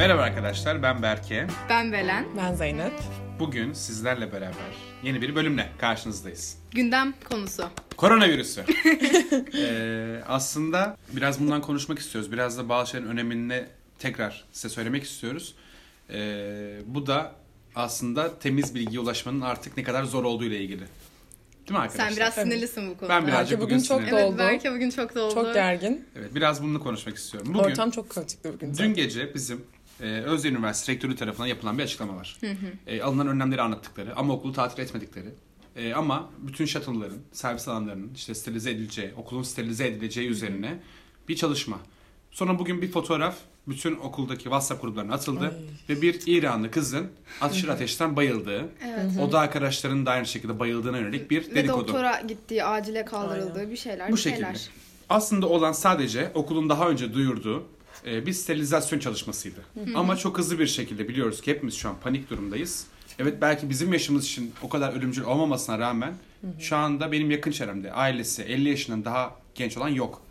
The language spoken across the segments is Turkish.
Merhaba arkadaşlar, ben Berke. Ben Belen. Ben Zeynep. Bugün sizlerle beraber yeni bir bölümle karşınızdayız. Gündem konusu. Koronavirüsü. Ee, aslında biraz bundan konuşmak istiyoruz. Biraz da bazı şeylerin önemini tekrar size söylemek istiyoruz. Ee, bu da aslında temiz bilgiye ulaşmanın artık ne kadar zor olduğu ile ilgili. Değil mi arkadaşlar? Sen biraz Evet. sinirlisin bu konuda. Ben birazcık Belki bugün, bugün çok sinirliyim. Evet doldu. belki bugün çok doldu. Çok gergin. Evet, biraz bununla konuşmak istiyorum. Bugün, Ortam çok kaotikti bugün. Dün gece bizim e, Üniversitesi Rektörü tarafından yapılan bir açıklama var. E, alınan önlemleri anlattıkları ama okulu tatil etmedikleri. E, ama bütün shuttle'ların, servis alanlarının işte sterilize edileceği, okulun sterilize edileceği üzerine bir çalışma. Sonra bugün bir fotoğraf bütün okuldaki WhatsApp gruplarına atıldı ve bir İranlı kızın aşırı ateşten bayıldığı, Evet. o da arkadaşlarının da aynı şekilde bayıldığına yönelik bir Ve dedikodu. doktora gittiği, acile kaldırıldığı Aynen. bir şeyler. Bu bir şekilde. Şeyler. Aslında olan sadece okulun daha önce duyurduğu e, bir sterilizasyon çalışmasıydı. Ama çok hızlı bir şekilde biliyoruz ki hepimiz şu an panik durumdayız. Evet belki bizim yaşımız için o kadar ölümcül olmamasına rağmen şu anda benim yakın çevremde ailesi 50 yaşından daha genç olan yok.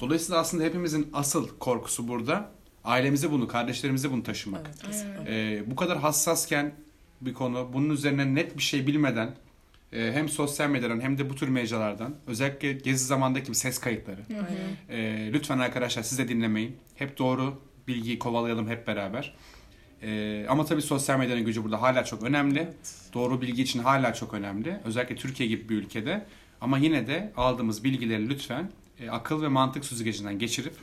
Dolayısıyla aslında hepimizin asıl korkusu burada ailemize bunu, kardeşlerimize bunu taşımak. Evet, kesinlikle. Ee, bu kadar hassasken bir konu bunun üzerine net bir şey bilmeden e, hem sosyal medyadan hem de bu tür mecralardan özellikle gezi zamandaki ses kayıtları. E, lütfen arkadaşlar siz de dinlemeyin. Hep doğru bilgiyi kovalayalım hep beraber. E, ama tabii sosyal medyanın gücü burada hala çok önemli. Doğru bilgi için hala çok önemli. Özellikle Türkiye gibi bir ülkede. Ama yine de aldığımız bilgileri lütfen e, akıl ve mantık süzgecinden geçirip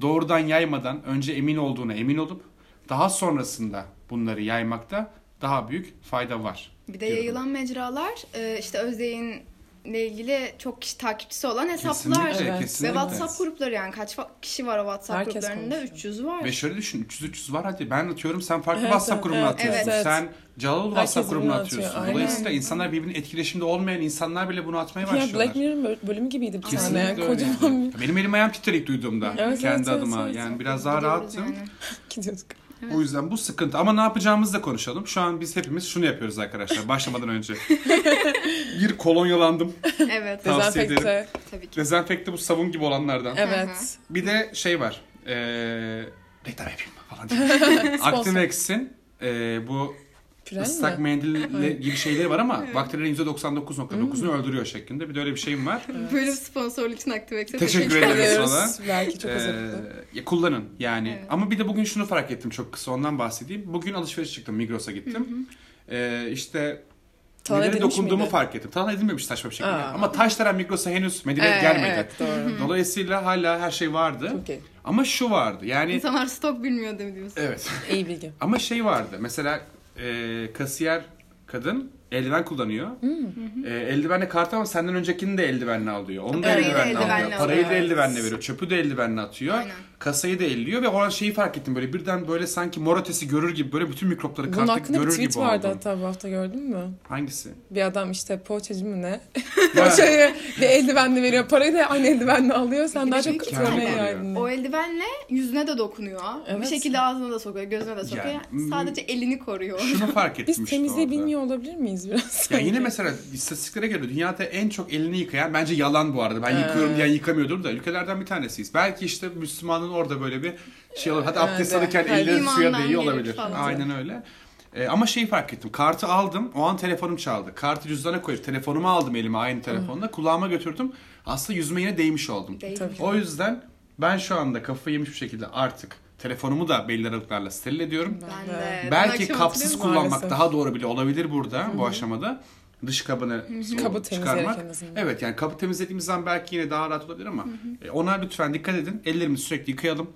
doğrudan yaymadan önce emin olduğuna emin olup daha sonrasında bunları yaymakta daha büyük fayda var. Bir de diyorum. yayılan mecralar e, işte Özdeğin'le ilgili çok kişi takipçisi olan hesaplar. Kesinlikle, Evet. Ve. WhatsApp grupları yani kaç kişi var o WhatsApp Herkes gruplarında? konuşuyor. 300 var. Ve şöyle düşün 300-300 var hadi ben atıyorum sen farklı Evet, WhatsApp evet, grubuna evet, atıyorsun. evet. Sen Herkes WhatsApp grubuna birbirine atıyor, atıyorsun. aynen. Dolayısıyla insanlar birbirinin etkileşiminde olmayan insanlar bile bunu atmaya Ya başlıyorlar. Black Mirror'ın böl- bölümü gibiydi bir tane. Kesinlikle Kocaman öyleydi. Benim elim ayağım titredi ilk duyduğumda. Evet, Kendi evet, evet, adıma. evet. yani biraz daha Gidiyoruz rahattım. yani. bir gidiyorduk. O yüzden bu sıkıntı. Ama ne yapacağımızı da konuşalım. Şu an biz hepimiz şunu yapıyoruz arkadaşlar başlamadan önce. bir kolonyalandım. Evet. Tavsiye ederim. Dezenfekte. Tabii ki. Dezenfekte bu sabun gibi olanlardan. Evet. Bir de şey var. Ee, reklam yapayım falan. diye. Activex'in ee, bu Püren ıslak mi? mendille gibi şeyleri var ama bakterilerin %99.9'unu Hmm. öldürüyor şeklinde. Bir de öyle bir şeyim var. Bölüm sponsorluğu için Activex'e Teşekkür ederim. Ediyoruz. sana. Belki çok Ee, hazırlıklı. ya kullanın yani. Evet. Ama bir de bugün şunu fark ettim çok kısa ondan bahsedeyim. Bugün alışveriş çıktım Migros'a gittim. Ee, işte nelere dokunduğumu miydi? fark ettim. Talan edilmemiş saçma bir şekilde. Aa. Ama taşlaran Migros'a henüz medeniyet Ee, gelmedi. Evet doğru. Dolayısıyla hala her şey vardı. Çok iyi. Ama şu vardı yani İnsanlar stok bilmiyor değil mi diyorsun? evet. İyi bilgi. Ama şey vardı. Mesela e, kasiyer kadın eldiven kullanıyor. Hmm. E, eldivenle kart ama senden öncekini de eldivenle alıyor. Onu da Parayı da eldivenle, eldivenle alıyor. alıyor. Parayı da eldivenle veriyor. Çöpü de eldivenle atıyor. Aynen. Kasayı da elliyor ve o an şeyi fark ettim böyle birden böyle sanki mor ötesi görür gibi böyle bütün mikropları Bunun kartta hakkında bir görür gibi tweet vardı oldum. hatta bu hafta gördün mü? Hangisi? Bir adam işte poğaçacı mı ne? Ha, Poğaçayı bir eldivenle veriyor. Parayı da aynı eldivenle alıyor. Sen daha çok tamam. yaydın. O eldivenle yüzüne de dokunuyor. Bir Evet. şekilde ağzına da sokuyor, gözüne de sokuyor. Yani, sadece elini koruyor. Şunu fark ettim Biz orada. bilmiyor olabilir miyiz biraz? Ya yine mesela istatistiklere göre dünyada en çok elini yıkayan bence yalan bu arada. Ben yıkıyorum diyen yıkamıyordur da ülkelerden bir tanesiyiz. Belki işte Müslümanın orada böyle bir şey olur. Hadi Evet, abdest alırken elleri suya değiyor olabilir. falan. Aynen öyle. Ee, ama şeyi fark ettim. Kartı aldım. O an telefonum çaldı. Kartı cüzdana koyup telefonumu aldım elime aynı telefonla. Kulağıma götürdüm. Aslında yüzüme yine değmiş oldum. Değil. O yüzden ben şu anda kafayı yemiş bir şekilde artık telefonumu da belli aralıklarla steril ediyorum. Ben de. Belki kapsız kullanmak Maalesef. daha doğru bile olabilir burada bu aşamada. Dış kabını Kabı çıkarmak. Evet yani kabı temizlediğimiz zaman belki yine daha rahat olabilir ama e, ona lütfen dikkat edin. Ellerimizi sürekli yıkayalım.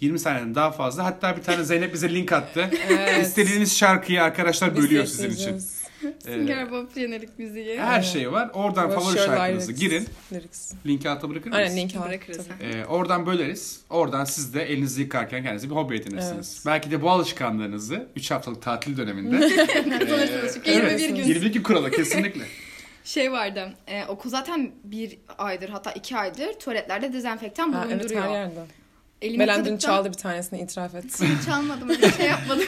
20 saniyeden daha fazla. Hatta bir tane Zeynep bize link attı. Evet. İstediğiniz şarkıyı arkadaşlar bölüyor sizin için. Ee, Sünger Bob jenerik müziği. her şey var. Oradan favori şarkınızı girin. Linki alta bırakır mısınız? Aynen link al. Bırakırız. Ee, oradan böleriz. Oradan siz de elinizi yıkarken kendinize bir hobi edinirsiniz. Belki de bu alışkanlığınızı 3 haftalık tatil döneminde Kazanırsınız çünkü Evet, 21 gün. 22 gün kuralı kesinlikle. Şey vardı. E, okul zaten bir aydır hatta iki aydır tuvaletlerde dezenfektan Ha, evet bulunduruyor. her yerde. Elimi Belen dün çaldı bir tanesini itiraf et. Çalmadım öyle bir şey yapmadım.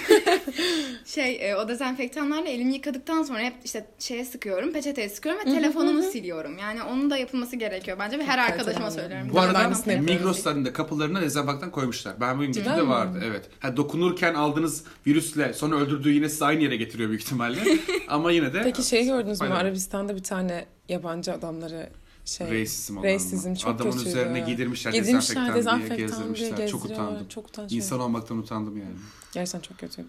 şey e, o dezenfektanlarla elimi yıkadıktan sonra hep işte şeye sıkıyorum peçeteye sıkıyorum ve telefonumu siliyorum. Yani onun da yapılması gerekiyor bence ve her arkadaşıma söylüyorum. Bu arada. Migros'ların da kapılarına dezenfektan koymuşlar. Ben bugün gittiğimde mi? vardı. Evet. Ha, dokunurken aldığınız virüsle sonra öldürdüğü yine sizi aynı yere getiriyor büyük ihtimalle. Ama yine de Peki şey gördünüz mü? Arabistan'da bir tane yabancı adamları şey... Racism Racism çok Adamın kötüydü. üzerine giydirmişler, Giydirmişler, dezenfektan, diye dezenfektan diye gezdirmişler. Çok utandım. Çok utanç İnsan olmaktan utandım yani. Gerçekten çok kötüydü.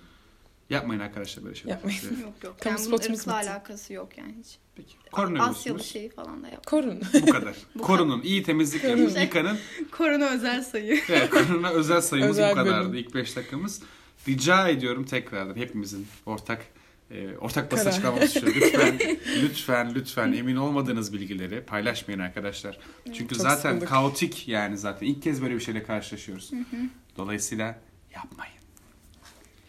Yapmayın arkadaşlar böyle şeyler. Yapmayın. Evet. Yok yok. Kamu Yani bunun spotumuz ırkla bitti. alakası yok yani hiç. Peki. Asyalı Koronavirüsümüz şeyi falan da yap. Korun. bu kadar. Bu Korunun, iyi temizlik yapın, yıkanın. Korona özel sayı. Evet, korona özel sayımız Özel bu kadardı. bölüm. İlk 5 dakikamız. Rica ediyorum tekrardan hepimizin ortak e, ortak basın Karar. açıklaması şu. Lütfen, lütfen, lütfen emin olmadığınız bilgileri paylaşmayın arkadaşlar. Çünkü Çok zaten sıkıldık. kaotik yani zaten. ilk kez böyle bir şeyle karşılaşıyoruz. Dolayısıyla yapmayın.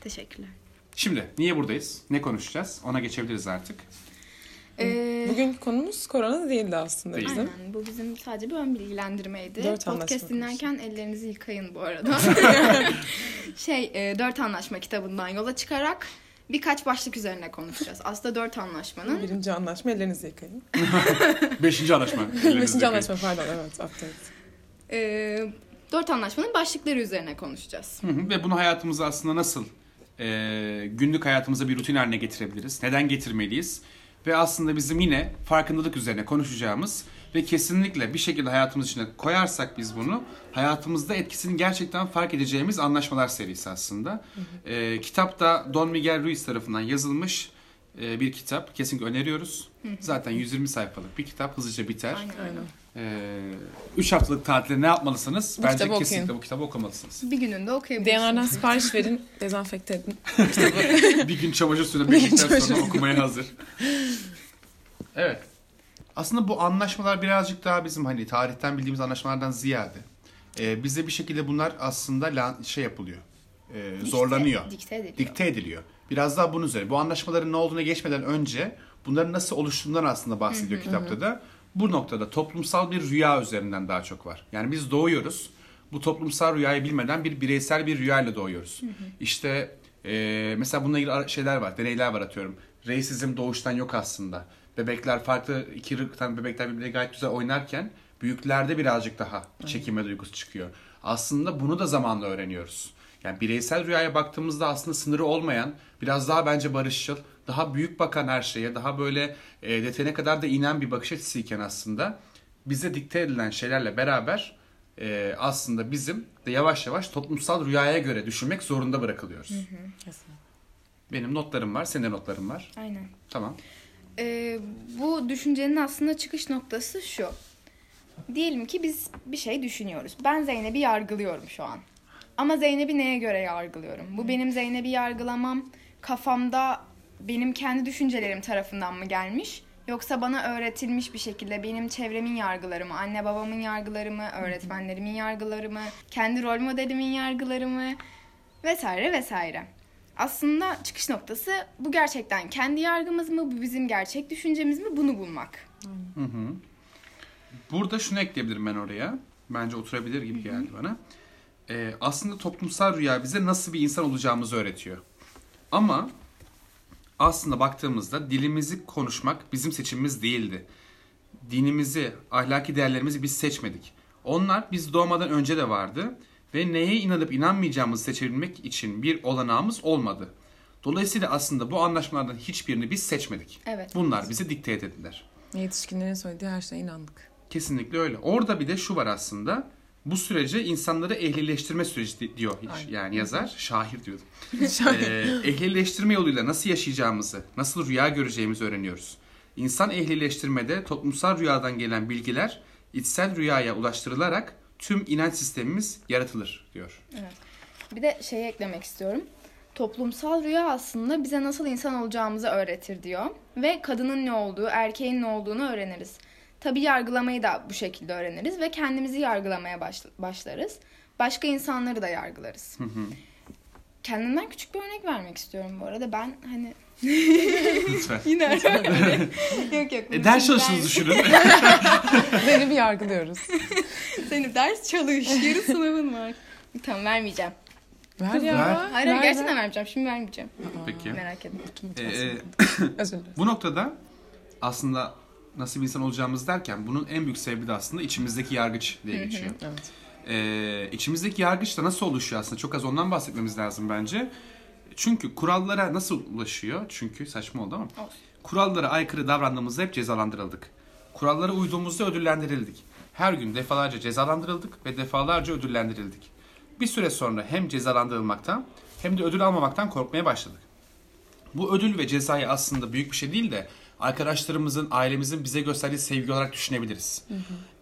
Teşekkürler. Şimdi niye buradayız? Ne konuşacağız? Ona geçebiliriz artık. Ee, Bugünkü konumuz korona değildi aslında Değil. bizim. Aynen bu bizim sadece bir ön bilgilendirmeydi. Dört anlaşma Podcast konusu. dinlerken ellerinizi yıkayın bu arada. şey e, dört anlaşma kitabından yola çıkarak birkaç başlık üzerine konuşacağız. Aslında dört anlaşmanın Birinci anlaşma ellerinizi yıkayın. Beşinci anlaşma. Beşinci anlaşma pardon evet update. e, dört anlaşmanın başlıkları üzerine konuşacağız. Hı hı. Ve bunu hayatımıza aslında nasıl e, günlük hayatımıza bir rutin haline getirebiliriz? Neden getirmeliyiz? Ve aslında bizim yine farkındalık üzerine konuşacağımız ve kesinlikle bir şekilde hayatımız içine koyarsak biz bunu hayatımızda etkisini gerçekten fark edeceğimiz anlaşmalar serisi aslında. E, kitap da Don Miguel Ruiz tarafından yazılmış e, bir kitap. Kesinlikle öneriyoruz. Zaten 120 sayfalık bir kitap hızlıca biter. Aynen. Aynen. 3 haftalık tatilde ne yapmalısınız? Bu Bence kitabı kesinlikle okuyun. bu kitabı okumalısınız. Bir gününde okuyabilirsiniz. DNR'dan sipariş verin, dezenfekte edin. bir gün çamaşır suyuna Bir gün bekledikten çamaşır sonra okumaya hazır. Evet. Aslında bu anlaşmalar birazcık daha bizim hani tarihten bildiğimiz anlaşmalardan ziyade e, bize bir şekilde bunlar aslında lan- şey yapılıyor. E, Dikte- zorlanıyor. Dikte ediliyor. Dikte ediliyor. Biraz daha bunun üzerine. Bu anlaşmaların ne olduğuna geçmeden önce bunların nasıl oluştuğundan aslında bahsediyor kitapta da. Bu noktada toplumsal bir rüya üzerinden daha çok var. Yani biz doğuyoruz. Bu toplumsal rüyayı bilmeden bir bireysel bir rüyayla doğuyoruz. İşte e, mesela bununla ilgili şeyler var, deneyler var atıyorum. Reisizm doğuştan yok aslında. Bebekler farklı iki ırktan bebekler birbirine gayet güzel oynarken büyüklerde birazcık daha çekinme duygusu çıkıyor. Aslında bunu da zamanla öğreniyoruz. Yani bireysel rüyaya baktığımızda aslında sınırı olmayan, biraz daha bence barışçıl, daha büyük bakan her şeye, daha böyle e, detayına kadar da inen bir bakış açısıyken aslında bize dikte edilen şeylerle beraber e, aslında bizim de yavaş yavaş toplumsal rüyaya göre düşünmek zorunda bırakılıyoruz. Kesin. Benim notlarım var, senin de notların var. Aynen. Tamam. Ee, bu düşüncenin aslında çıkış noktası şu. Diyelim ki biz bir şey düşünüyoruz. Ben Zeynep'i yargılıyorum şu an. Ama Zeynep'i neye göre yargılıyorum? Bu benim Zeynep'i yargılamam kafamda benim kendi düşüncelerim tarafından mı gelmiş? Yoksa bana öğretilmiş bir şekilde benim çevremin yargıları mı, anne babamın yargıları mı, öğretmenlerimin yargıları mı, kendi rol modelimin yargıları mı vesaire vesaire. Aslında çıkış noktası bu gerçekten kendi yargımız mı, bu bizim gerçek düşüncemiz mi bunu bulmak. Hı hı. Burada şunu ekleyebilirim ben oraya. Bence oturabilir gibi geldi bana. Ee, aslında toplumsal rüya bize nasıl bir insan olacağımızı öğretiyor. Ama aslında baktığımızda dilimizi konuşmak bizim seçimimiz değildi. Dinimizi, ahlaki değerlerimizi biz seçmedik. Onlar biz doğmadan önce de vardı ve neye inanıp inanmayacağımızı seçebilmek için bir olanağımız olmadı. Dolayısıyla aslında bu anlaşmalardan hiçbirini biz seçmedik. Evet. Bunlar bize dikte edildiler. Yetişkinlerin söylediği her şeye inandık. Kesinlikle öyle. Orada bir de şu var aslında. Bu sürece insanları ehlileştirme süreci di- diyor hiç. Aynen. yani yazar, şair diyordum. ee, ehlileştirme yoluyla nasıl yaşayacağımızı, nasıl rüya göreceğimizi öğreniyoruz. İnsan ehlileştirmede toplumsal rüyadan gelen bilgiler içsel rüyaya ulaştırılarak tüm inanç sistemimiz yaratılır diyor. Bir de şey eklemek istiyorum. Toplumsal rüya aslında bize nasıl insan olacağımızı öğretir diyor. Ve kadının ne olduğu, erkeğin ne olduğunu öğreniriz. Tabii yargılamayı da bu şekilde öğreniriz ve kendimizi yargılamaya baş- başlarız. Başka insanları da yargılarız. Kendimden küçük bir örnek vermek istiyorum bu arada. Ben hani Lütfen. yine yok yok. e, ders ben- düşünün. Zeynep'i yargılıyoruz. Seni ders çalış. Yarın sınavın var. Tamam vermeyeceğim. Ver ya. Ver. Hayır hayır gerçekten vermeyeceğim. Şimdi vermeyeceğim. Peki. Merak etme. Ee, Özür dilerim. bu noktada aslında nasıl bir insan olacağımız derken bunun en büyük sebebi de aslında içimizdeki yargıç diye geçiyor. Evet. Ee, içimizdeki yargıç da nasıl oluşuyor aslında? Çok az ondan bahsetmemiz lazım bence. Çünkü kurallara nasıl ulaşıyor? Çünkü saçma oldu ama. Olsun. Kurallara aykırı davrandığımızda hep cezalandırıldık. Kurallara uyduğumuzda ödüllendirildik. Her gün defalarca cezalandırıldık ve defalarca ödüllendirildik. Bir süre sonra hem cezalandırılmaktan hem de ödül almamaktan korkmaya başladık. Bu ödül ve cezayı aslında büyük bir şey değil de arkadaşlarımızın, ailemizin bize gösterdiği sevgi olarak düşünebiliriz.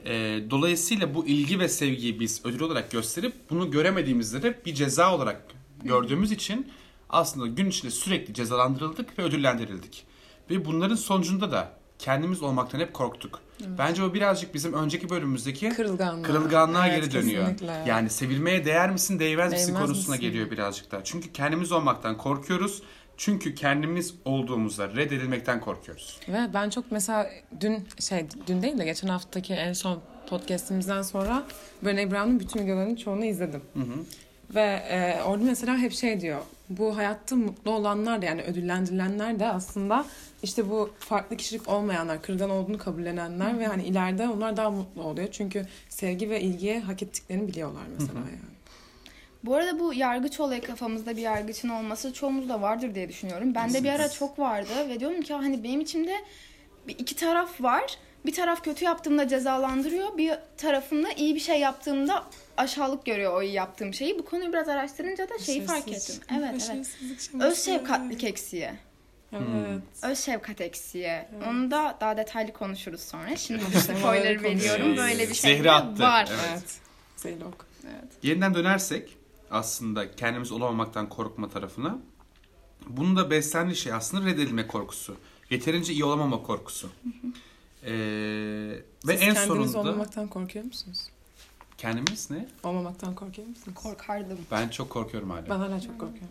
Ee, dolayısıyla bu ilgi ve sevgiyi biz ödül olarak gösterip bunu göremediğimizde de bir ceza olarak gördüğümüz için aslında gün içinde sürekli cezalandırıldık ve ödüllendirildik. Ve bunların sonucunda da kendimiz olmaktan hep korktuk. Bence o birazcık bizim önceki bölümümüzdeki Kırılganlığa. kırılganlığa Evet, geri dönüyor. kesinlikle. Yani sevilmeye değer misin, değmez misin Değmez konusuna misin? geliyor birazcık daha. Çünkü kendimiz olmaktan korkuyoruz. Çünkü kendimiz olduğumuzda reddedilmekten korkuyoruz. Ve ben çok mesela dün şey dün değil de geçen haftaki en son podcastimizden sonra Brené Brown'un bütün videolarının çoğunu izledim. Ve e, orada mesela hep şey diyor. Bu hayatta mutlu olanlar da yani ödüllendirilenler de aslında işte bu farklı kişilik olmayanlar, kırılgan olduğunu kabullenenler ve hani ileride onlar daha mutlu oluyor. Çünkü sevgi ve ilgiye hak ettiklerini biliyorlar mesela yani. Bu arada bu yargıç olayı kafamızda bir yargıçın olması çoğumuzda vardır diye düşünüyorum. Bende bir ara çok vardı ve diyorum ki hani benim içimde bir iki taraf var. Bir taraf kötü yaptığımda cezalandırıyor. Bir tarafında iyi bir şey yaptığımda aşağılık görüyor o yaptığım şeyi. Bu konuyu biraz araştırınca da şeyi fark ettim. Evet evet. Öz şefkatlik eksiği. Evet. Öz şefkat eksiği. Onu da daha detaylı konuşuruz sonra. Şimdi spoiler veriyorum. Böyle bir şey zehri de attı. var. Evet. Evet. Zeylok. Yeniden dönersek aslında kendimiz olamamaktan korkma tarafına. Bunun da beslendiği şey aslında reddedilme korkusu. Yeterince iyi olamama korkusu. Ee, ve Siz en kendiniz sonunda olmamaktan korkuyor musunuz? Kendimiz ne? Olmamaktan korkuyor musunuz? Korkardım. Ben çok korkuyorum hala. Ben hala çok korkuyorum.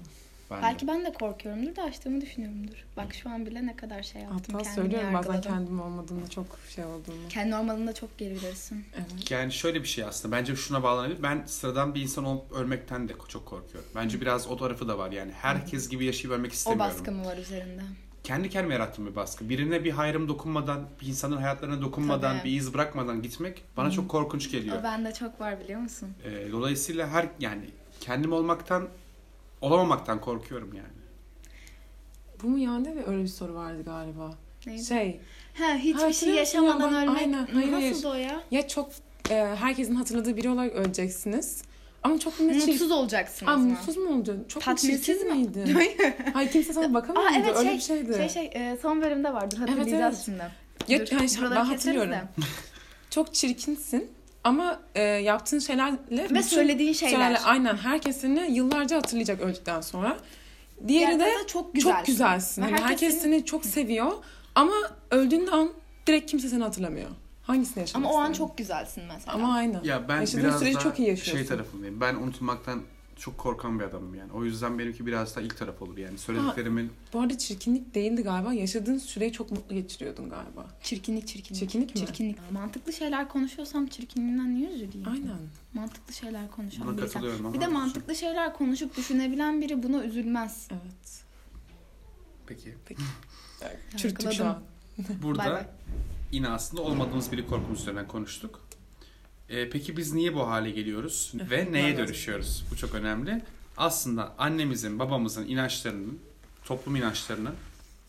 Ben de. Belki ben de korkuyorumdur da açtığımı düşünüyorumdur. Bak şu an bile ne kadar şey yaptım. Hatta kendimi söylüyorum bazen yargıladım. kendim olmadığımda çok şey olduğunu. Kendi normalinde çok gerilersin. Evet. Yani şöyle bir şey aslında. Bence şuna bağlanabilir. Ben sıradan bir insan olup ölmekten de çok korkuyorum. Bence biraz o tarafı da var. Yani herkes gibi yaşayıp ölmek O istemiyorum. baskı mı var üzerinde? Kendi kendime yarattığım bir baskı. Birine bir hayrım dokunmadan, bir insanın hayatlarına dokunmadan, Tabii. bir iz bırakmadan gitmek bana çok korkunç geliyor. O bende çok var biliyor musun? Ee, dolayısıyla her yani kendim olmaktan olamamaktan korkuyorum yani. Bu mu yani ve öyle bir soru vardı galiba. Neydi? Şey Ha hiçbir şey musun yaşamadan ya? ölmek. Aynen, hayır, hayır. Nasıldı o ya? ya çok e, herkesin hatırladığı biri olarak öleceksiniz. Ama çok ne Mutsuz olacaksınız Aa, mı? mutsuz mu oldun? Çok Tatminsiz mi? miydin? Hayır kimse sana bakamıyor Aa evet öyle şey, bir şeydi. şey şey e, son bölümde vardır hatırlayacağız evet. şimdi. Ya, Dur, yani şey- ben hatırlıyorum. Çok çirkinsin ama e, yaptığın şeylerle Ve söylediğin şeyler. aynen herkes seni yıllarca hatırlayacak öldükten sonra. Diğeri Diğer de çok güzelsin. çok güzelsin. Ve Hani herkes herkes, seni- seni çok seviyor ama öldüğün an direkt kimse seni hatırlamıyor. Hangisini yaşamak Ama o an çok güzelsin mesela. Ama aynen. Ya ben Yaşadığın biraz süreci daha çok iyi yaşıyorsun. şey tarafındayım. Ben unutulmaktan çok korkan bir adamım yani. O yüzden benimki biraz daha ilk taraf olur yani. Söylediklerimin Bu arada çirkinlik değildi galiba. Yaşadığın süreyi çok mutlu geçiriyordun galiba. Çirkinlik çirkinlik. Çirkinlik mi? Çirkinlik. Mantıklı şeyler konuşuyorsam çirkinliğinden niye üzüleyim? Aynen. Mantıklı şeyler konuşan buna katılıyorum ama. Bir de mantıklı şeyler konuşup düşünebilen biri buna üzülmez. Evet. Peki. Çürüttük şu an. Burada Bay bay. Yine aslında olmadığımız biri korkumuz üzerinden konuştuk. Ee, peki biz niye bu hale geliyoruz ve neye dönüşüyoruz? Bu çok önemli. Aslında annemizin, babamızın inançlarının, toplum inançlarının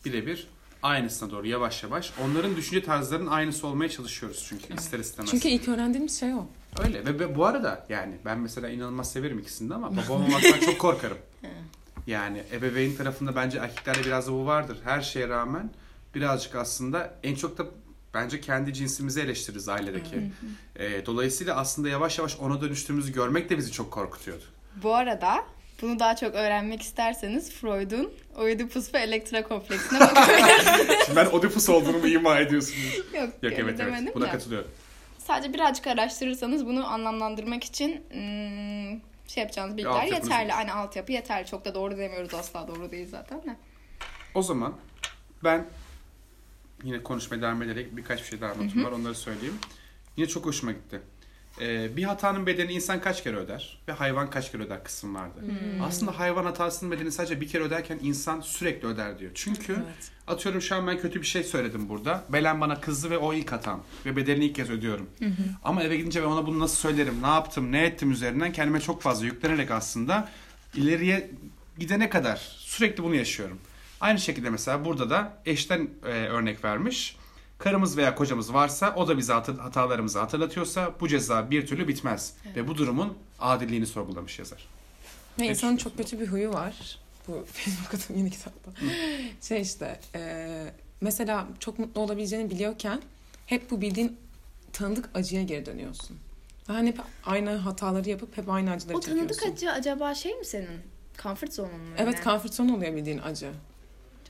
birebir aynısına doğru yavaş yavaş. Onların düşünce tarzlarının aynısı olmaya çalışıyoruz çünkü ister istemez. Çünkü ilk öğrendiğimiz şey o. Öyle ve, ve bu arada yani ben mesela inanılmaz severim ikisini de ama babam olmaktan çok korkarım. Yani ebeveyn tarafında bence erkeklerde biraz da bu vardır. Her şeye rağmen birazcık aslında en çok da bence kendi cinsimizi eleştiririz ailedeki. Ee, dolayısıyla aslında yavaş yavaş ona dönüştüğümüzü görmek de bizi çok korkutuyordu. Bu arada bunu daha çok öğrenmek isterseniz Freud'un Oedipus ve Elektra kompleksine bakabilirsiniz. Şimdi ben Oedipus olduğumu ima ediyorsunuz. Yok, Yok evet demedim evet buna de. katılıyorum. Sadece birazcık araştırırsanız bunu anlamlandırmak için hmm, şey yapacağınız bilgiler altyapınız yeterli. Hani altyapı yeterli. Çok da doğru demiyoruz asla doğru değil zaten de. O zaman ben yine konuşmaya devam ederek birkaç bir şey daha notum var onları söyleyeyim. Yine çok hoşuma gitti. Ee, bir hatanın bedelini insan kaç kere öder ve hayvan kaç kere öder kısım vardı. Aslında hayvan hatasının bedelini sadece bir kere öderken insan sürekli öder diyor. Çünkü Evet. atıyorum şu an ben kötü bir şey söyledim burada. Belen bana kızdı ve o ilk hatam. Ve bedelini ilk kez ödüyorum. Ama eve gidince ben ona bunu nasıl söylerim, ne yaptım, ne ettim üzerinden kendime çok fazla yüklenerek aslında ileriye gidene kadar sürekli bunu yaşıyorum. Aynı şekilde mesela burada da eşten e, örnek vermiş. Karımız veya kocamız varsa o da bize hatalarımızı hatırlatıyorsa bu ceza bir türlü bitmez. Ve bu durumun adilliğini sorgulamış yazar. Ve Ne insanın çok kötü bir huyu var. Bu Facebook okuduğum yeni kitapta. Şey işte e, mesela çok mutlu olabileceğini biliyorken hep bu bildiğin tanıdık acıya geri dönüyorsun. Hani hep aynı hataları yapıp hep aynı acıları O tanıdık çekiyorsun. acı acaba şey mi senin? Comfort zone'un mu? Evet comfort zone oluyor bildiğin acı.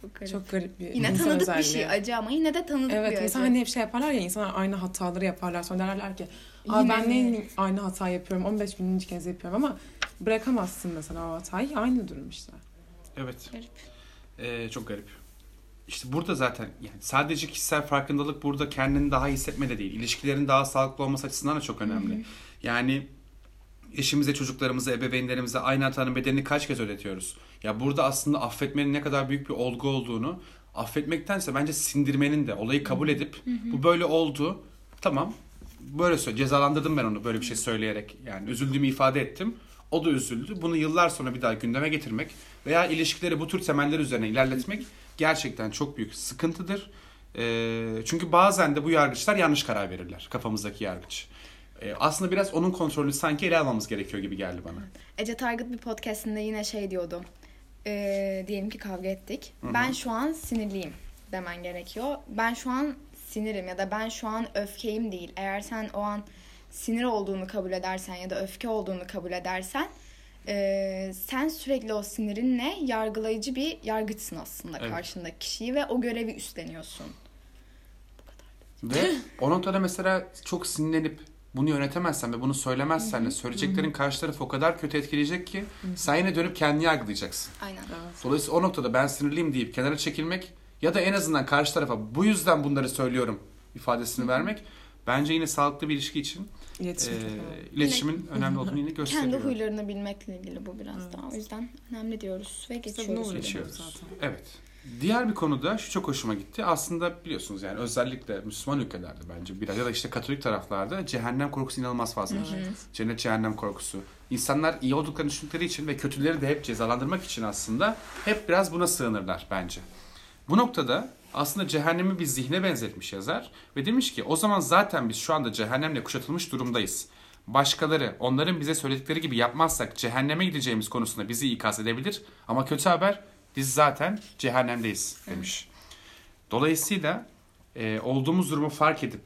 Çok garip. Çok garip bir Yine insan tanıdık özelliği. bir şey acı ama yine de tanıdık Evet bir acı. mesela hani hep şey yaparlar ya insanlar aynı hataları yaparlar sonra derler ki Aa, ben mi?" ne aynı hata yapıyorum 15 bininci kez yapıyorum ama bırakamazsın mesela o hatayı aynı durum işte. Evet. Garip. Ee, çok garip. İşte burada zaten yani sadece kişisel farkındalık burada kendini daha hissetme de değil. İlişkilerin daha sağlıklı olması açısından da çok önemli. Yani eşimize, çocuklarımıza, ebeveynlerimize aynı hatanın bedelini kaç kez ödetiyoruz? Ya burada aslında affetmenin ne kadar büyük bir olgu olduğunu affetmektense bence sindirmenin de olayı kabul edip bu böyle oldu. Tamam. Böyle söyle. Cezalandırdım ben onu böyle bir şey söyleyerek. Yani üzüldüğümü ifade ettim. O da üzüldü. Bunu yıllar sonra bir daha gündeme getirmek veya ilişkileri bu tür temeller üzerine ilerletmek gerçekten çok büyük sıkıntıdır. Ee, çünkü bazen de bu yargıçlar yanlış karar verirler. Kafamızdaki yargıç. Aslında biraz onun kontrolünü sanki ele almamız gerekiyor gibi geldi bana. Ece Target bir podcastinde yine şey diyordu. Ee, diyelim ki kavga ettik. Ben şu an sinirliyim demen gerekiyor. Ben şu an sinirim ya da ben şu an öfkeyim değil. Eğer sen o an sinir olduğunu kabul edersen ya da öfke olduğunu kabul edersen ee, sen sürekli o sinirinle yargılayıcı bir yargıçsın aslında Evet. karşındaki kişiyi ve o görevi üstleniyorsun. Ve o noktada mesela çok sinirlenip bunu yönetemezsen ve bunu söylemezsen de söyleyeceklerin karşı tarafı o kadar kötü etkileyecek ki sen yine dönüp kendini yargılayacaksın. Aynen. Dolayısıyla o noktada ben sinirliyim deyip kenara çekilmek ya da en azından karşı tarafa bu yüzden bunları söylüyorum ifadesini vermek bence yine sağlıklı bir ilişki için İletişim e, iletişimin önemli olduğunu yine gösteriyor. Kendi huylarını bilmekle ilgili bu biraz Evet. daha. O yüzden önemli diyoruz ve geçiyoruz. Geçiyoruz. zaten. Evet. Diğer bir konuda şu çok hoşuma gitti. Aslında biliyorsunuz yani özellikle Müslüman ülkelerde bence biraz ya da işte Katolik taraflarda cehennem korkusu inanılmaz fazla. Cennet cehennem korkusu. İnsanlar iyi olduklarını düşündükleri için ve kötüleri de hep cezalandırmak için aslında hep biraz buna sığınırlar bence. Bu noktada aslında cehennemi bir zihne benzetmiş yazar ve demiş ki o zaman zaten biz şu anda cehennemle kuşatılmış durumdayız. Başkaları onların bize söyledikleri gibi yapmazsak cehenneme gideceğimiz konusunda bizi ikaz edebilir ama kötü haber biz zaten cehennemdeyiz demiş. Dolayısıyla e, olduğumuz durumu fark edip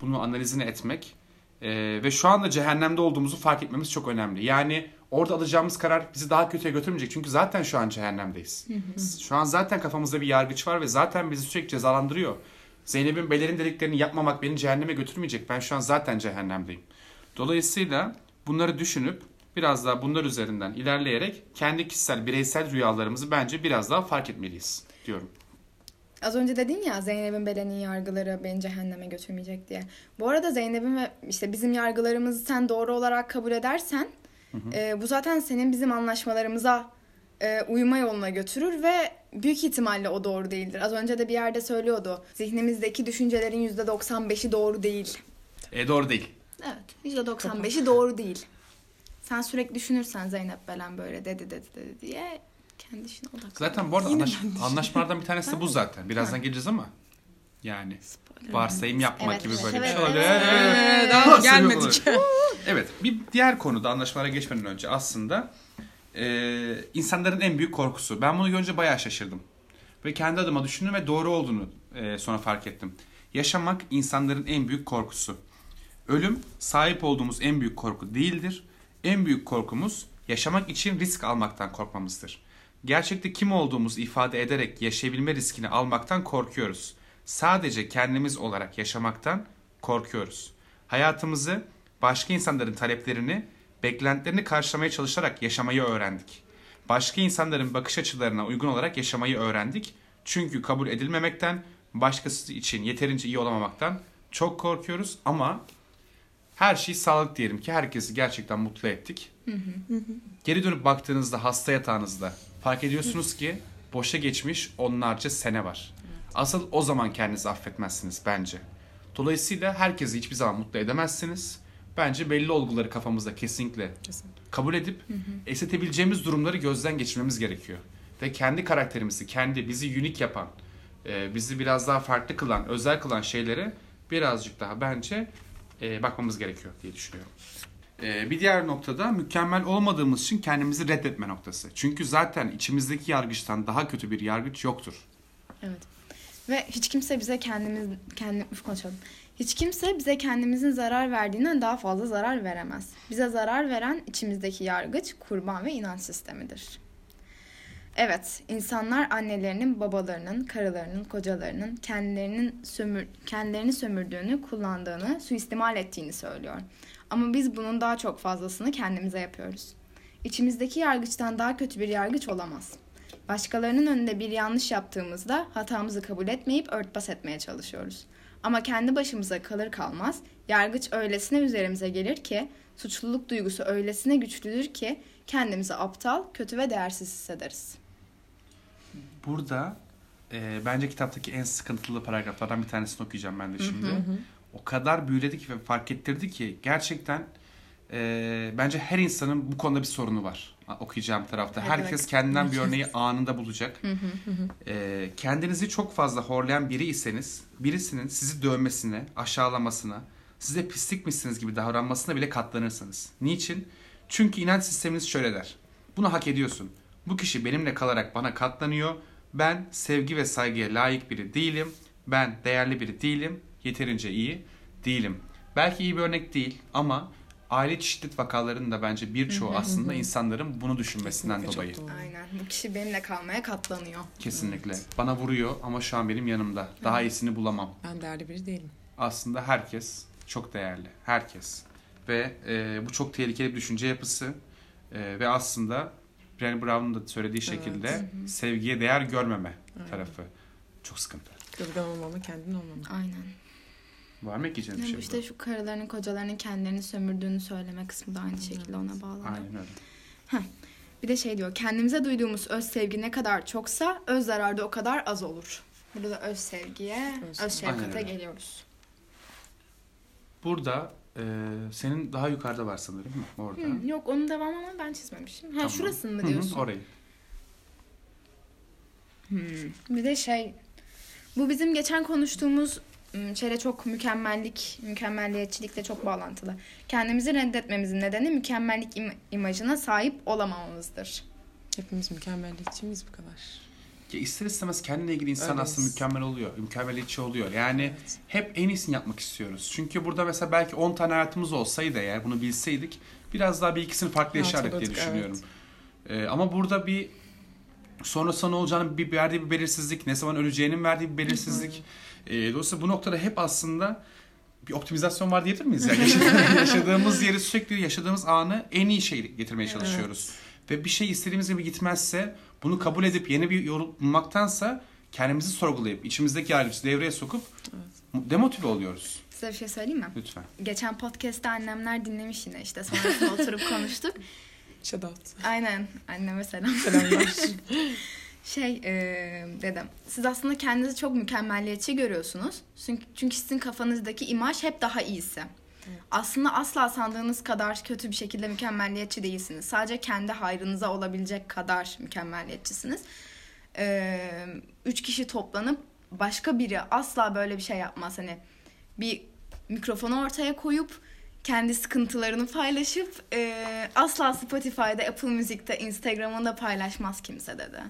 bunu analizini etmek e, ve şu anda cehennemde olduğumuzu fark etmemiz çok önemli. Yani orada alacağımız karar bizi daha kötüye götürmeyecek. Çünkü zaten şu an cehennemdeyiz. şu an zaten kafamızda bir yargıç var ve zaten bizi sürekli cezalandırıyor. Zeynep'in Beler'in dediklerini yapmamak beni cehenneme götürmeyecek. Ben şu an zaten cehennemdeyim. Dolayısıyla bunları düşünüp biraz daha bunlar üzerinden ilerleyerek kendi kişisel bireysel rüyalarımızı bence biraz daha fark etmeliyiz diyorum. Az önce dedin ya Zeynep'in bedenin yargıları beni cehenneme götürmeyecek diye. Bu arada Zeynep'in ve işte bizim yargılarımızı sen doğru olarak kabul edersen e, bu zaten senin bizim anlaşmalarımıza e, uyma yoluna götürür ve büyük ihtimalle o doğru değildir. Az önce de bir yerde söylüyordu. Zihnimizdeki düşüncelerin %95'i doğru değil. E doğru değil. Evet. %95'i doğru değil. Sen sürekli düşünürsen Zeynep Belen böyle dedi dedi dedi diye kendi işine odaklan. Zaten bu arada anlaş- anlaşmalardan bir tanesi de bu zaten. Birazdan geleceğiz ama yani varsayım yapmak Evet, gibi evet, böyle bir evet, şey. evet. Ee, daha Varsayım gelmedik. Evet bir diğer konuda anlaşmalara geçmeden önce aslında e, insanların en büyük korkusu. Ben bunu görünce bayağı şaşırdım. Ve kendi adıma düşündüm ve doğru olduğunu e, sonra fark ettim. Yaşamak insanların en büyük korkusu. Ölüm sahip olduğumuz en büyük korku değildir. En büyük korkumuz yaşamak için risk almaktan korkmamızdır. Gerçekte kim olduğumuzu ifade ederek yaşayabilme riskini almaktan korkuyoruz. Sadece kendimiz olarak yaşamaktan korkuyoruz. Hayatımızı başka insanların taleplerini, beklentilerini karşılamaya çalışarak yaşamayı öğrendik. Başka insanların bakış açılarına uygun olarak yaşamayı öğrendik. Çünkü kabul edilmemekten, başkası için yeterince iyi olamamaktan çok korkuyoruz ama Her şey sağlık diyelim ki herkesi gerçekten mutlu ettik. Geri dönüp baktığınızda hasta yatağınızda fark ediyorsunuz ki boşa geçmiş onlarca sene var. Asıl o zaman kendinizi affetmezsiniz bence. Dolayısıyla herkesi hiçbir zaman mutlu edemezsiniz. Bence belli olguları kafamızda kesinlikle Kesinlikle. kabul edip esetebileceğimiz durumları gözden geçirmemiz gerekiyor. Ve kendi karakterimizi, kendi bizi unik yapan, e, bizi biraz daha farklı kılan, özel kılan şeylere birazcık daha bence e, bakmamız gerekiyor diye düşünüyorum. E, bir diğer noktada mükemmel olmadığımız için kendimizi reddetme noktası. Çünkü zaten içimizdeki yargıçtan daha kötü bir yargıç yoktur. Evet. Ve hiç kimse bize kendimiz kendi üf, konuşalım. Hiç kimse bize kendimizin zarar verdiğinden daha fazla zarar veremez. Bize zarar veren içimizdeki yargıç, kurban ve inanç sistemidir. Evet, insanlar annelerinin, babalarının, karılarının, kocalarının kendilerinin sömür, kendilerini sömürdüğünü, kullandığını, suistimal ettiğini söylüyor. Ama biz bunun daha çok fazlasını kendimize yapıyoruz. İçimizdeki yargıçtan daha kötü bir yargıç olamaz. Başkalarının önünde bir yanlış yaptığımızda hatamızı kabul etmeyip örtbas etmeye çalışıyoruz. Ama kendi başımıza kalır kalmaz yargıç öylesine üzerimize gelir ki suçluluk duygusu öylesine güçlüdür ki kendimizi aptal, kötü ve değersiz hissederiz. Burada e, bence kitaptaki en sıkıntılı paragraflardan bir tanesini okuyacağım ben de şimdi. O kadar büyüledi ki ve fark ettirdi ki gerçekten e, bence her insanın bu konuda bir sorunu var okuyacağım tarafta. Evet. Herkes kendinden bir örneği anında bulacak. E, kendinizi çok fazla horlayan biri iseniz birisinin sizi dövmesine, aşağılamasına, size pislikmişsiniz gibi davranmasına bile katlanırsınız. Niçin? Çünkü inanç sisteminiz şöyle der. Bunu hak ediyorsun. Bu kişi benimle kalarak bana katlanıyor. Ben sevgi ve saygıya layık biri değilim. Ben değerli biri değilim. Yeterince iyi değilim. Belki iyi bir örnek değil ama aile şiddet vakalarının da bence birçoğu aslında insanların bunu düşünmesinden Kesinlikle dolayı. Aynen. Bu kişi benimle kalmaya katlanıyor. Kesinlikle. Bana vuruyor ama şu an benim yanımda. Daha iyisini bulamam. Ben değerli biri değilim. Aslında herkes çok değerli. Herkes. Ve e, bu çok tehlikeli bir düşünce yapısı. E, ve aslında Brené Brown'un da söylediği şekilde sevgiye değer görmeme tarafı. Çok sıkıntı. Kırılgan olmama, kendin olmama. Aynen. Var mı ekleyeceğin bir şey? işte şu karılarının kocalarının kendilerini sömürdüğünü söyleme kısmı da aynı şekilde ona bağlanıyor. Aynen öyle. Bir de şey diyor, kendimize duyduğumuz öz sevgi ne kadar çoksa öz zararda o kadar az olur. Burada da öz sevgiye, Öz öz. Aynen şefkate geliyoruz. Burada e, senin daha yukarıda var sanırım? Orada. Hı, yok onun devamı ama ben çizmemişim. Ha Tamam. şurasını mı Hı hı, diyorsun? orayı. Bir de şey, bu bizim geçen konuştuğumuz ım, şeyle çok mükemmellik, mükemmelliyetçilikle çok bağlantılı. Kendimizi reddetmemizin nedeni mükemmellik im- imajına sahip olamamamızdır. Hepimiz mükemmelliyetçiyiz bu kadar. Ya ister istemez kendine ilgili insan Öyleyiz. aslında mükemmel oluyor. Mükemmeliyetçi oluyor. Yani Evet. hep en iyisini yapmak istiyoruz. Çünkü burada mesela belki 10 tane hayatımız olsaydı eğer bunu bilseydik biraz daha bir ikisini farklı yaşardık diye düşünüyorum. Ee, ama burada bir sonrasında ne olacağını bir verdiği bir belirsizlik, ne zaman öleceğinin verdiği bir belirsizlik. Ee, dolayısıyla bu noktada hep aslında bir optimizasyon var diyebilir miyiz? Yani yaşadığımız, yeri sürekli yaşadığımız anı en iyi şey getirmeye çalışıyoruz. Ve bir şey istediğimiz gibi gitmezse bunu kabul edip yeni bir yol bulmaktansa kendimizi sorgulayıp içimizdeki yargıcı devreye sokup demotive oluyoruz. Size bir şey söyleyeyim mi? Lütfen. Geçen podcast'te annemler dinlemiş yine işte sonrasında oturup konuştuk. Shout out. Aynen anneme selam. Selamlar. Şey e, dedim. Siz aslında kendinizi çok mükemmelliyetçi görüyorsunuz. Çünkü, çünkü sizin kafanızdaki imaj hep daha iyisi. Aslında asla sandığınız kadar kötü bir şekilde mükemmelliyetçi değilsiniz. Sadece kendi hayrınıza olabilecek kadar mükemmelliyetçisiniz. E, üç kişi toplanıp başka biri asla böyle bir şey yapmaz. Hani bir mikrofonu ortaya koyup kendi sıkıntılarını paylaşıp e, asla Spotify'da, Apple Music'te, Instagram'ında paylaşmaz kimse dedi.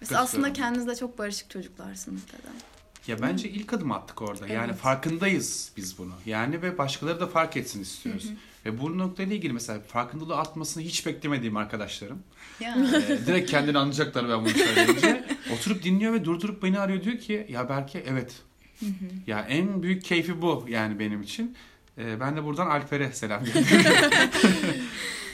Biz aslında Katılıyorum. kendinizde çok barışık çocuklarsınız dedi. Ya bence ilk adım attık orada. Yani Evet. farkındayız biz bunu. Yani ve başkaları da fark etsin istiyoruz. Ve bu noktayla ilgili mesela farkındalığı atmasını hiç beklemediğim arkadaşlarım. Ya. Ee, direkt kendini anlayacaklar ben bunu söyleyince. Oturup dinliyor ve durdurup beni arıyor diyor ki ya Berke evet. ya en büyük keyfi bu yani benim için. Ee, ben de buradan Alper'e selam gönderiyorum.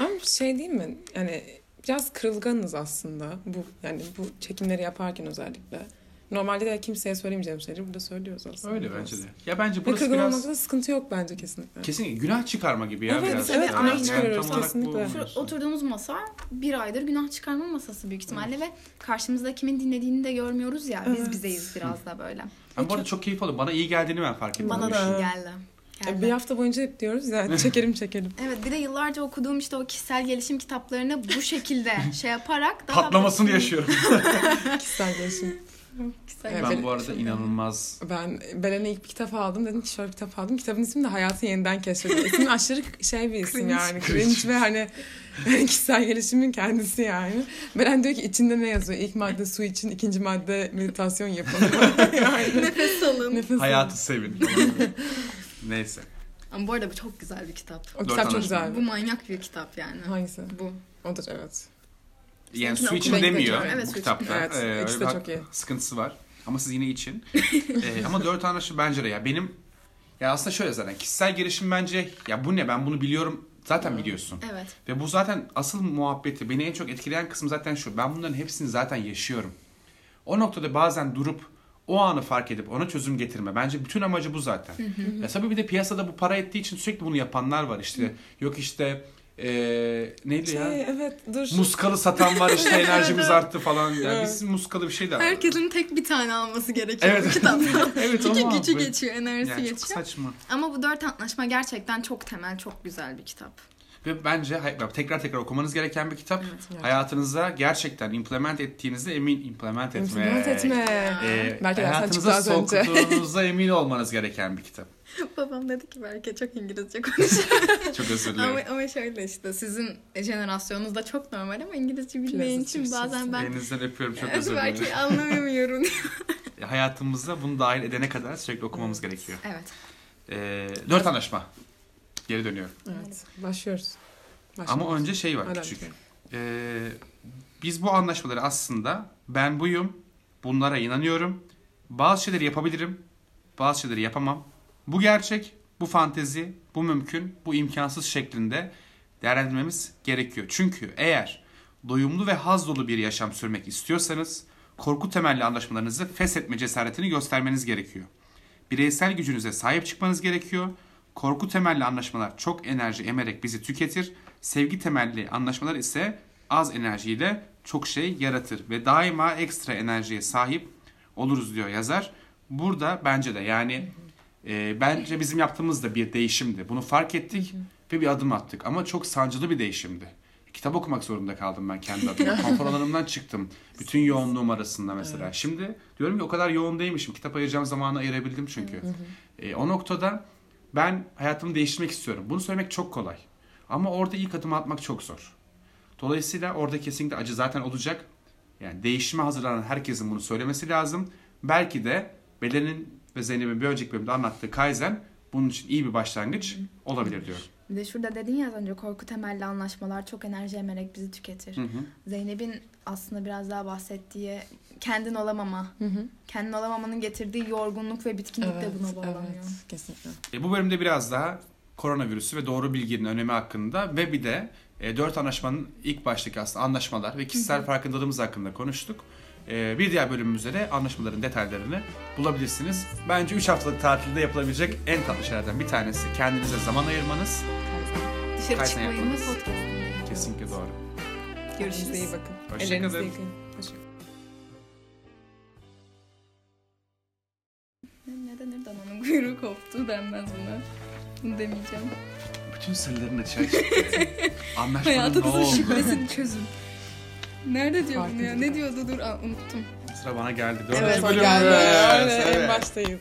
Ama şey değil mi? Yani biraz kırılganız aslında. Bu yani bu çekimleri yaparken özellikle. Normalde de kimseye söylemeyeceğim şeyleri burada söylüyoruz aslında. Öyle bence de. Ya bence Ve burası kırgın biraz olmakta sıkıntı yok bence kesinlikle. kesin günah çıkarma gibi ya Evet, biraz. evet, günah Yani çıkarıyoruz, olarak kesinlikle. Şu oturduğumuz masa bir aydır günah çıkarma masası büyük ihtimalle ve karşımızda kimin dinlediğini de görmüyoruz ya. Biz Evet. bizeyiz biraz da böyle. Ben bu arada çok keyif aldım. Bana iyi geldiğini ben fark ettim. Bana da iyi geldi. E, geldi. Bir hafta boyunca hep diyoruz ya çekelim çekelim. Evet bir de yıllarca okuduğum işte o kişisel gelişim kitaplarını bu şekilde şey yaparak daha Patlamasını yaşıyorum. Kişisel gelişim. Evet. ben bu arada inanılmaz Ben Belen'e ilk bir kitap aldım. Dedim ki şöyle bir kitap aldım. Kitabın ismi de Hayatı Yeniden Keşfediyor. İsmi aşırı şey bir isim yani. Cringe ve hani kişisel gelişimin kendisi yani. Belen diyor ki içinde ne yazıyor? İlk madde su için, ikinci madde meditasyon yapın. yani. Nefes alın. Nefes hayatı sevin. Neyse. Ama bu arada bu çok güzel bir kitap. O Dört kitap çok güzel. Bu manyak bir kitap yani. Hangisi? Bu. Odur evet. Yani su için demiyor. Evet, bu kitapta. Evet, Ee, ikisi de çok iyi. sıkıntısı var. Ama siz yine için. Ee, ama dört anlaşı bence de ya benim ya aslında şöyle zaten kişisel gelişim bence ya bu ne ben bunu biliyorum zaten biliyorsun. Evet. Ve bu zaten asıl muhabbeti beni en çok etkileyen kısım zaten şu. Ben bunların hepsini zaten yaşıyorum. O noktada bazen durup o anı fark edip ona çözüm getirme. Bence bütün amacı bu zaten. ya tabii bir de piyasada bu para ettiği için sürekli bunu yapanlar var işte. Yok işte eee neydi Şey, ya? evet dur. Muskalı satan var işte enerjimiz arttı falan. Yani Evet. biz muskalı bir şey de Herkesin tek bir tane alması gerekiyor Evet. bu. Evet Çünkü ama gücü bu- geçiyor, enerjisi Yani çok geçiyor. saçma. Ama bu dört antlaşma gerçekten çok temel, çok güzel bir kitap. Ve bence tekrar tekrar okumanız gereken bir kitap. Evet. Hayatınızda gerçekten implement ettiğinizde emin implement etme. İmplement etme. Ee, Belki hayatınıza soktuğunuzda emin olmanız gereken bir kitap. Babam dedi ki belki çok İngilizce konuşuyor. Çok özür dilerim. ama, ama şöyle işte sizin jenerasyonunuz da çok normal ama İngilizce bilmeyen için bazen ben Elinizden öpüyorum çok Evet, özür dilerim. belki anlamıyorum. Hayatımızda bunu dahil edene kadar sürekli okumamız gerekiyor. evet. Ee, dört anlaşma. Geri dönüyorum. Evet. Başlıyoruz. Ama Başlıyoruz. önce şey var Hadi küçük. Ee, biz bu anlaşmaları aslında ben buyum, bunlara inanıyorum, bazı şeyleri yapabilirim, bazı şeyleri yapamam. Bu gerçek, bu fantezi, bu mümkün, bu imkansız şeklinde değerlendirmemiz gerekiyor. Çünkü eğer doyumlu ve haz dolu bir yaşam sürmek istiyorsanız korku temelli anlaşmalarınızı feshetme cesaretini göstermeniz gerekiyor. Bireysel gücünüze sahip çıkmanız gerekiyor. Korku temelli anlaşmalar çok enerji emerek bizi tüketir. Sevgi temelli anlaşmalar ise az enerjiyle çok şey yaratır ve daima ekstra enerjiye sahip oluruz diyor yazar. Burada bence de yani e, bence bizim yaptığımız da bir değişimdi. Bunu fark ettik ve bir adım attık ama çok sancılı bir değişimdi. Kitap okumak zorunda kaldım ben kendi adıma. Konfor alanımdan çıktım. Bütün yoğunluğum arasında mesela. Şimdi diyorum ki o kadar yoğun değilmişim. Kitap ayıracağım zamanı ayırabildim çünkü. E, o noktada ben hayatımı değiştirmek istiyorum. Bunu söylemek çok kolay. Ama orada ilk adım atmak çok zor. Dolayısıyla orada kesinlikle acı zaten olacak. Yani değişime hazırlanan herkesin bunu söylemesi lazım. Belki de Belen'in ve Zeynep'in bir önceki bölümde anlattığı Kaizen bunun için iyi bir başlangıç olabilir diyorum. Bir de şurada dedin ya az önce korku temelli anlaşmalar çok enerji emerek bizi tüketir. Hı hı. Zeynep'in aslında biraz daha bahsettiği kendin olamama. Hı hı. Kendin olamamanın getirdiği yorgunluk ve bitkinlik de buna bağlanıyor. evet, kesinlikle. E, bu bölümde biraz daha koronavirüsü ve doğru bilginin önemi hakkında ve bir de e, dört anlaşmanın ilk baştaki aslında anlaşmalar ve kişisel farkındalığımız hakkında konuştuk. E, bir diğer bölümümüzde de anlaşmaların detaylarını bulabilirsiniz. Bence 3 haftalık tatilde yapılabilecek en tatlı şeylerden bir tanesi kendinize zaman ayırmanız. Dışarı Kaç çıkmayın sene ve yapmanız? Kesinlikle doğru. Kendinize iyi Görüşürüz. bakın. Hoşça Ellerinizi kalın. yıkayın. Hoşça Ne denir dananın kuyruğu koptu denmez buna. Bunu demeyeceğim. Bütün sırların açığa çıktı. Anlaşmanın ne Hayatınızın oldu? şifresini çözün. Nerede diyor bunu ya? Ne diyordu dur aa, unuttum. Sıra bana geldi. Evet, Dördüncü kalın. bölüm. Geldi. Evet, evet. En baştayız.